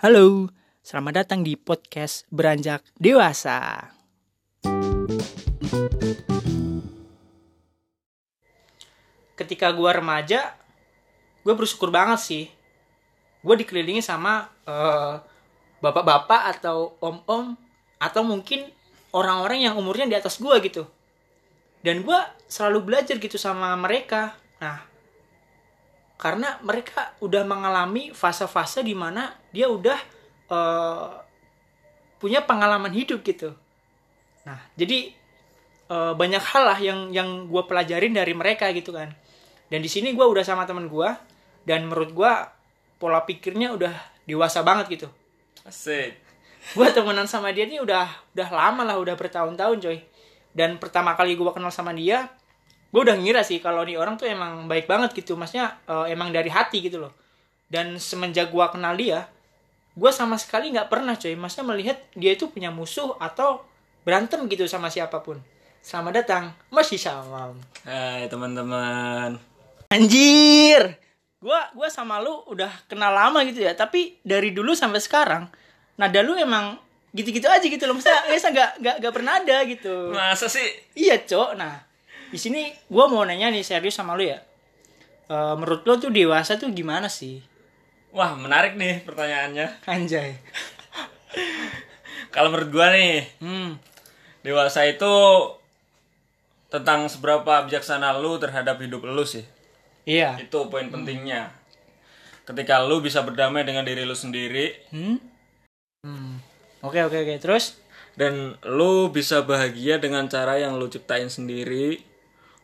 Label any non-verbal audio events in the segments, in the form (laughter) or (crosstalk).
Halo, selamat datang di podcast Beranjak Dewasa. Ketika gua remaja, gue bersyukur banget sih. Gue dikelilingi sama eh, bapak-bapak atau om-om atau mungkin orang-orang yang umurnya di atas gua gitu. Dan gua selalu belajar gitu sama mereka. Nah, karena mereka udah mengalami fase-fase di mana dia udah eh, punya pengalaman hidup gitu. Nah, jadi eh, banyak hal lah yang yang gue pelajarin dari mereka gitu kan. Dan di sini gue udah sama teman gue dan menurut gue pola pikirnya udah dewasa banget gitu. Asik. Gue temenan sama dia nih udah udah lama lah, udah bertahun-tahun coy. Dan pertama kali gue kenal sama dia, gue udah ngira sih kalau nih orang tuh emang baik banget gitu, maksudnya eh, emang dari hati gitu loh. Dan semenjak gue kenal dia, gue sama sekali nggak pernah coy, maksudnya melihat dia itu punya musuh atau berantem gitu sama siapa pun. Selamat datang, Mas Hisamam. Hai teman-teman. Anjir, gua gua sama lu udah kenal lama gitu ya, tapi dari dulu sampai sekarang nada lu emang gitu-gitu aja gitu loh, maksudnya (laughs) biasa nggak nggak pernah ada gitu. Masa sih? Iya cok, nah di sini gua mau nanya nih serius sama lu ya. Eh, menurut lu tuh dewasa tuh gimana sih? Wah menarik nih pertanyaannya. Anjay. Kalau menurut gua nih, Hmm. dewasa itu tentang seberapa bijaksana lu terhadap hidup lu sih. Iya. Itu poin pentingnya. Ketika lu bisa berdamai dengan diri lu sendiri Hmm. Hmm. Oke oke oke. Terus? dan lu bisa bahagia dengan cara yang lu ciptain sendiri,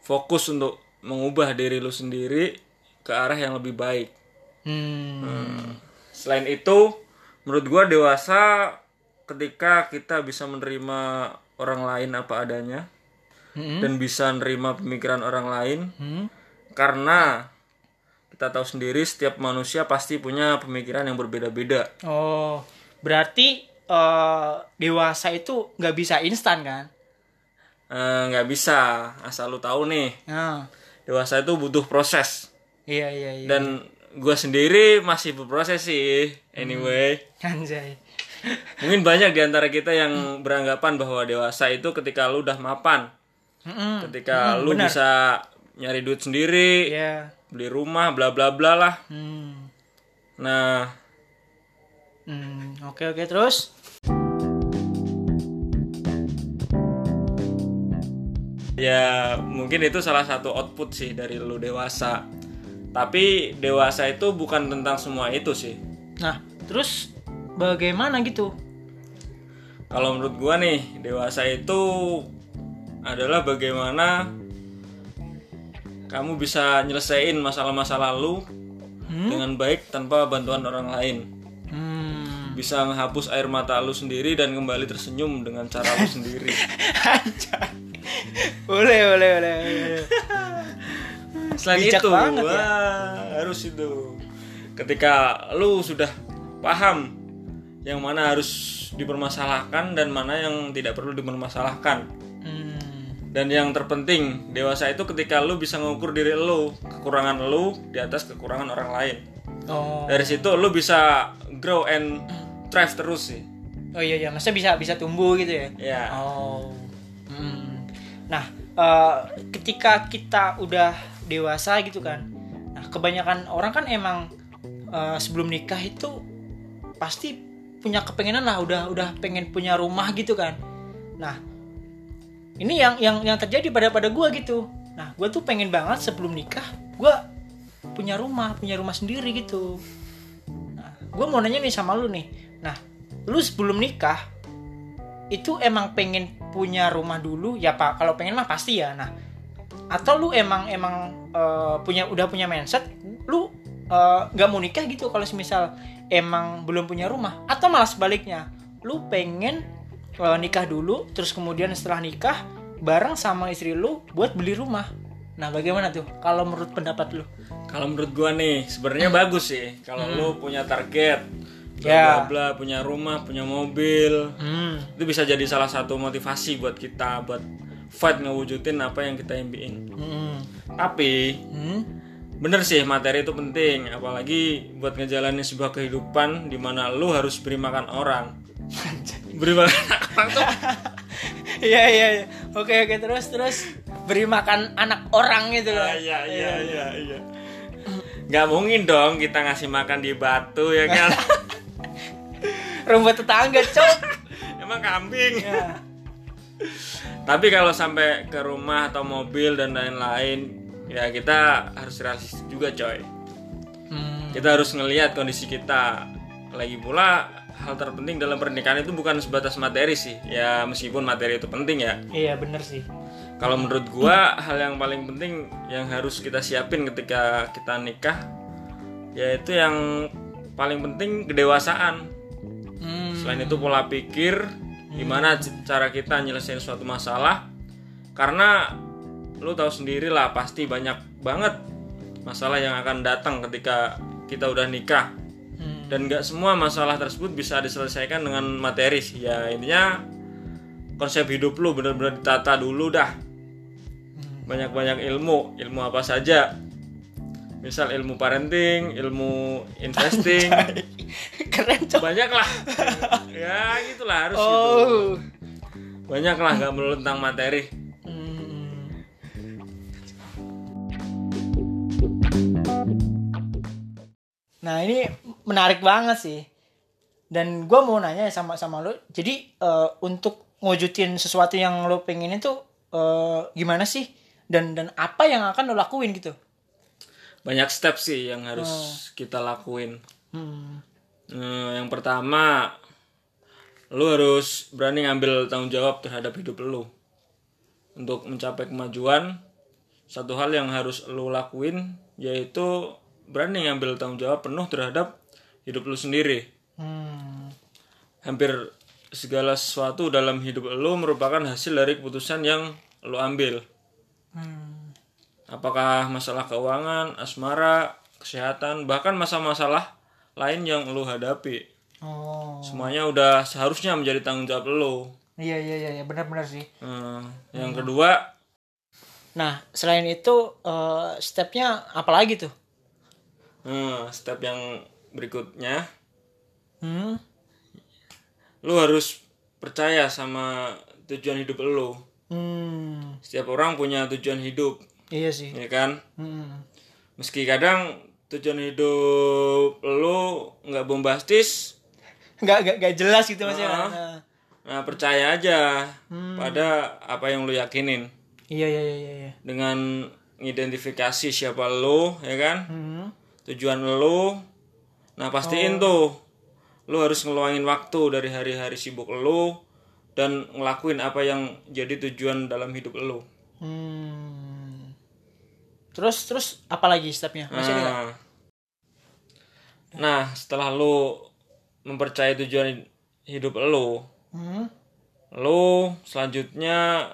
fokus untuk mengubah diri lu sendiri ke arah yang lebih baik. Hmm. Selain itu, menurut gua dewasa ketika kita bisa menerima orang lain apa adanya Hmm. dan bisa menerima pemikiran orang lain Hmm. karena kita tahu sendiri setiap manusia pasti punya pemikiran yang berbeda-beda. Oh, berarti eh, dewasa itu nggak bisa instan kan? Eh, nggak bisa asal lu tahu nih Nah, dewasa itu butuh proses iya iya iya. dan gua sendiri masih berproses sih anyway. Anjay. (laughs) Mungkin banyak di antara kita yang beranggapan bahwa dewasa itu ketika lu udah mapan, Mm-mm. ketika Mm, lu benar. bisa nyari duit sendiri, Iya. beli rumah, bla bla bla lah. Hmm. Nah, Hmm, Oke oke terus. Ya mungkin itu salah satu output sih dari lu dewasa. Tapi dewasa itu bukan tentang semua itu sih. Nah, terus bagaimana gitu? Kalau menurut gua nih, dewasa itu adalah bagaimana kamu bisa nyelesain masalah-masalah lu dengan baik tanpa bantuan orang lain. Hmm. Bisa menghapus air mata lu sendiri dan kembali tersenyum dengan cara lu (laughs) sendiri. (laughs) Boleh boleh boleh. boleh. Selain Bijak itu, banget ya. wah, harus itu. Ketika lu sudah paham yang mana harus dipermasalahkan dan mana yang tidak perlu dipermasalahkan. Hmm. Dan yang terpenting, dewasa itu ketika lu bisa mengukur diri lu, kekurangan lu di atas kekurangan orang lain. Oh. Dari situ lu bisa grow and thrive terus sih. Oh iya iya, maksudnya bisa bisa tumbuh gitu ya? Ya. Oh. Hmm. Nah, eh, ketika kita udah dewasa gitu kan. Nah, kebanyakan orang kan emang eh, sebelum nikah itu pasti punya kepengenan lah udah udah pengen punya rumah gitu kan. Nah, ini yang yang yang terjadi pada pada gua gitu. Nah, gua tuh pengen banget sebelum nikah gua punya rumah, punya rumah sendiri gitu. Nah, gua mau nanya nih sama lu nih. Nah, lu sebelum nikah itu emang pengen punya rumah dulu ya pak kalau pengen mah pasti ya. Nah atau lu emang emang eh, punya udah punya mindset lu eh, nggak mau nikah gitu kalau semisal emang belum punya rumah. Atau malah sebaliknya lu pengen eh, nikah dulu terus kemudian setelah nikah bareng sama istri lu buat beli rumah. Nah bagaimana tuh kalau menurut pendapat lu? Kalau menurut gua nih, sebenarnya bagus sih kalau lu punya target, bla Hmm. Ya. bla bla, punya rumah, punya mobil, hmm itu bisa jadi salah satu motivasi buat kita buat fight ngewujudin apa yang kita impiin. hmm Tapi hmm bener sih materi itu penting apalagi buat ngejalanin sebuah kehidupan di mana lu harus beri makan orang (laughs) beri makan orang tuh (laughs) Iya iya iya. Oke oke terus terus beri makan anak orang gitu loh. Ah, iya iya iya iya nggak mungkin dong kita ngasih makan di batu ya kan (laughs) Rumput tetangga, cok. (laughs) emang kambing ya. tapi kalau sampai ke rumah atau mobil dan lain-lain ya kita harus realistis juga coy Hmm. kita harus ngelihat kondisi kita lagi pula hal terpenting dalam pernikahan itu bukan sebatas materi sih ya meskipun materi itu penting ya Iya bener sih. kalau menurut gua hal yang paling penting yang harus kita siapin ketika kita nikah yaitu yang paling penting kedewasaan. Selain itu pola pikir gimana cara kita nyelesain suatu masalah. Karena lu tahu sendiri lah pasti banyak banget masalah yang akan datang ketika kita udah nikah. Hmm. dan nggak semua masalah tersebut bisa diselesaikan dengan materi sih. ya intinya konsep hidup lu bener-bener ditata dulu dah. Banyak-banyak ilmu. Ilmu apa saja? Misal ilmu parenting ilmu (laughs) investing (laughs) Keren cok. banyak lah (laughs) ya gitulah harus gitu Oh. banyak lah nggak melulu tentang materi Hmm. Nah ini menarik banget sih. Dan gue mau nanya sama sama lo. Jadi eh, untuk ngewujudin sesuatu yang lo pengen itu eh, gimana sih? Dan dan apa yang akan lo lakuin gitu? banyak step sih yang harus kita lakuin Hmm. Eh, yang pertama lu harus berani ngambil tanggung jawab terhadap hidup lu untuk mencapai kemajuan satu hal yang harus lu lakuin yaitu berani ngambil tanggung jawab penuh terhadap hidup lu sendiri Hmm. hampir segala sesuatu dalam hidup lu merupakan hasil dari keputusan yang lu ambil Hmm. apakah masalah keuangan, asmara, kesehatan, bahkan masalah-masalah lain yang lu hadapi. Oh. Semuanya udah seharusnya menjadi tanggung jawab lu. Iya iya iya iya, benar-benar sih. Hmm, yang kedua, Nah selain itu eh, stepnya apa lagi tuh? hmm, step yang berikutnya, Hmm. lu harus percaya sama tujuan hidup lu. Hmm. Setiap orang punya tujuan hidup, Iya sih. ya kan? Hmm. Meski kadang tujuan hidup lu nggak bombastis, Nggak, nggak, nggak jelas gitu maksudnya. Ah. Nah. nah percaya aja pada apa yang lu yakinin. Iya iya iya iya. dengan identifikasi siapa lo ya kan Hmm. tujuan lo nah pastiin tuh lo harus ngeluangin waktu dari hari-hari sibuk lo dan ngelakuin apa yang jadi tujuan dalam hidup lo Hmm. Terus terus apa lagi stepnya? Masih ada nggak? nah, nah setelah lo mempercayai tujuan hidup lo Hmm. lo selanjutnya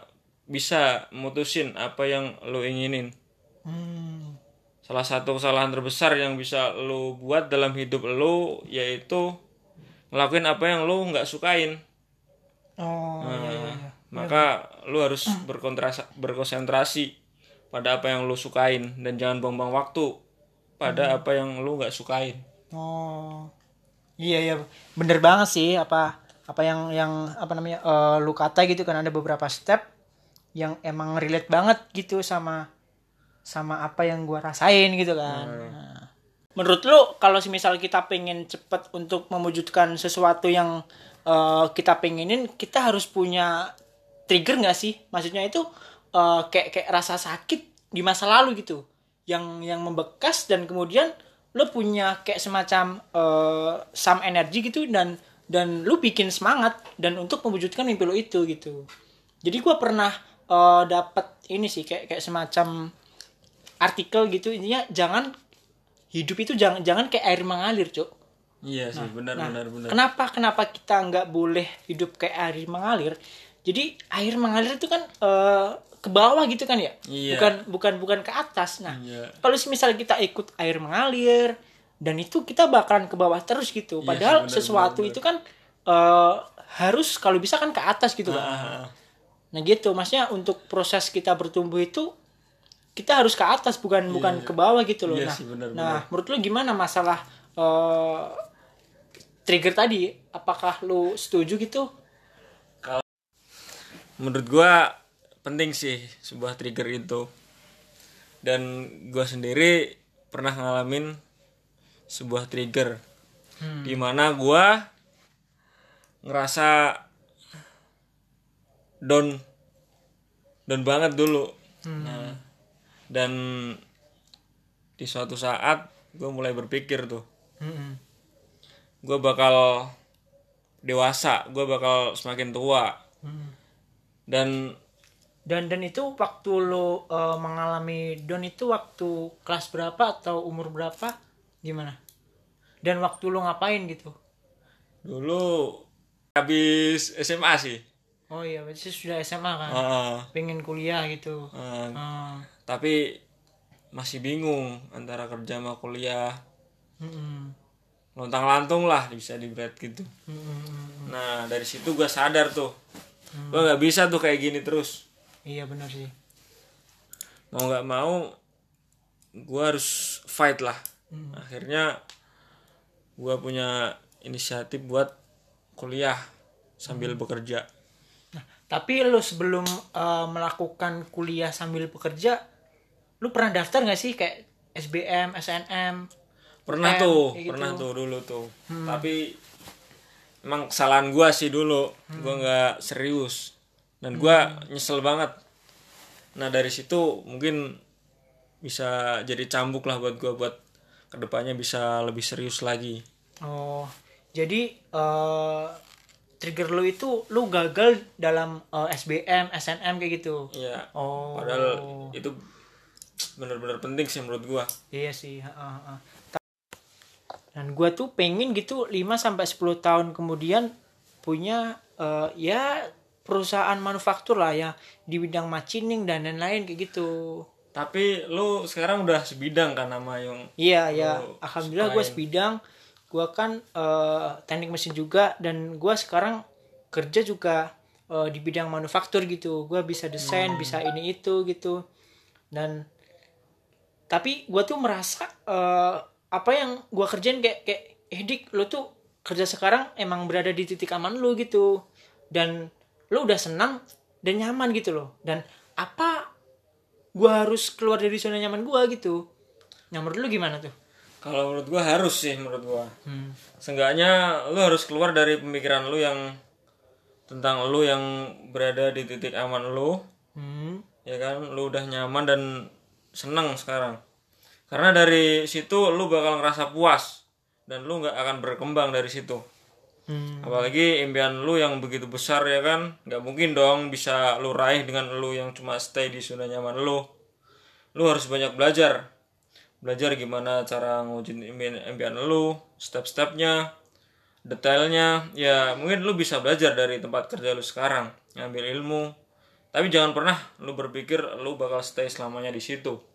bisa mutusin apa yang lo inginin Hmm. Salah satu kesalahan terbesar yang bisa lo buat dalam hidup lo yaitu ngelakuin apa yang lo nggak sukain. Oh iya iya Nah, iya. Maka lo harus berkontrasa- berkonsentrasi pada apa yang lo sukain dan jangan buang-buang waktu pada apa yang lo nggak sukain. Oh. Iya iya bener banget sih apa apa yang yang apa namanya eh, lu kata gitu kan ada beberapa step yang emang relate banget gitu sama sama apa yang gua rasain gitu kan. Nah. Menurut lu kalau misal kita pengen cepet untuk mewujudkan sesuatu yang eh, kita pengenin, kita harus punya trigger nggak sih? Maksudnya itu eh, kayak kayak rasa sakit di masa lalu gitu, yang yang membekas dan kemudian lu punya kayak semacam eh, some energi gitu dan dan lu bikin semangat dan untuk mewujudkan mimpi lu itu gitu. Jadi gua pernah eh, dapat ini sih kayak kayak semacam artikel gitu intinya jangan hidup itu jangan jangan kayak air mengalir cuk Iya sih, benar Nah, benar benar. kenapa kenapa kita nggak boleh hidup kayak air mengalir jadi air mengalir itu kan eh, ke bawah gitu kan ya? Iya. bukan bukan bukan ke atas. Nah Iya. kalau misal kita ikut air mengalir dan itu kita bakalan ke bawah terus gitu. Iya padahal benar, sesuatu benar, itu kan eh, harus kalau bisa kan ke atas gitu kan Ah, Nah gitu, maksudnya untuk proses kita bertumbuh itu kita harus ke atas bukan bukan ke bawah gitu loh. Iya nah sih, benar, nah menurut lu gimana masalah eh, trigger tadi? Apakah lu setuju gitu menurut gua penting sih sebuah trigger itu. Dan gua sendiri pernah ngalamin sebuah trigger. Di mana gua ngerasa down down banget dulu. Nah dan di suatu saat gue mulai berpikir tuh Mm-mm. gue bakal dewasa gue bakal semakin tua. Mm. Dan dan dan itu waktu lu eh, mengalami down itu waktu kelas berapa atau umur berapa gimana dan waktu lu ngapain gitu dulu habis SMA sih oh iya berarti sudah SMA kan Heeh. pengen kuliah gitu Heeh. Ah. tapi masih bingung antara kerja sama kuliah Mm-mm. lontang lantung lah bisa diberat gitu Mm-mm. nah dari situ gue sadar tuh gue nggak bisa tuh kayak gini terus. Iya benar sih. Mau nggak mau gue harus fight lah. Akhirnya gue punya inisiatif buat kuliah sambil bekerja. Nah, tapi lu sebelum eh, melakukan kuliah sambil bekerja, lu pernah daftar nggak sih kayak SBM, SNM? pernah UM, tuh kayak gitu? pernah tuh dulu tuh. Tapi emang kesalahan gue sih dulu gue nggak serius dan gue nyesel banget nah dari situ mungkin bisa jadi cambuk lah buat gue buat ke depannya bisa lebih serius lagi Oh, jadi eh, trigger lu itu lu gagal dalam eh, SBM, SNM kayak gitu. Iya. Oh. Padahal itu benar-benar penting sih menurut gua. Iya sih, heeh, heeh. Dan gua tuh pengen gitu 5 sampai 10 tahun kemudian punya eh, ya perusahaan manufaktur lah ya di bidang machining dan lain-lain kayak gitu. Tapi lu sekarang udah sebidang kan sama yang Iya, ya. Alhamdulillah gue sebidang. Gue kan eh, teknik mesin juga dan gue sekarang kerja juga eh, di bidang manufaktur gitu. Gue bisa desain, bisa ini itu gitu. Dan tapi gue tuh merasa eh, apa yang gue kerjain kayak kayak eh dik lo tuh kerja sekarang emang berada di titik aman lu gitu dan lo udah senang dan nyaman gitu loh dan apa gue harus keluar dari zona nyaman gue gitu yang menurut lu gimana tuh kalau menurut gua harus sih menurut gua. Hmm. Seenggaknya lu harus keluar dari pemikiran lu yang tentang lu yang berada di titik aman lu, Hmm. ya kan? Lu udah nyaman dan seneng sekarang. Karena dari situ lu bakal ngerasa puas dan lu nggak akan berkembang dari situ. Hmm. Apalagi impian lu yang begitu besar ya kan, nggak mungkin dong bisa lu raih dengan lu yang cuma stay di zona nyaman lu. Lu harus banyak belajar, belajar gimana cara ngewujudin impian, impian lu, step-stepnya, detailnya. Ya mungkin lu bisa belajar dari tempat kerja lu sekarang, ngambil ilmu. Tapi jangan pernah lu berpikir lu bakal stay selamanya di situ.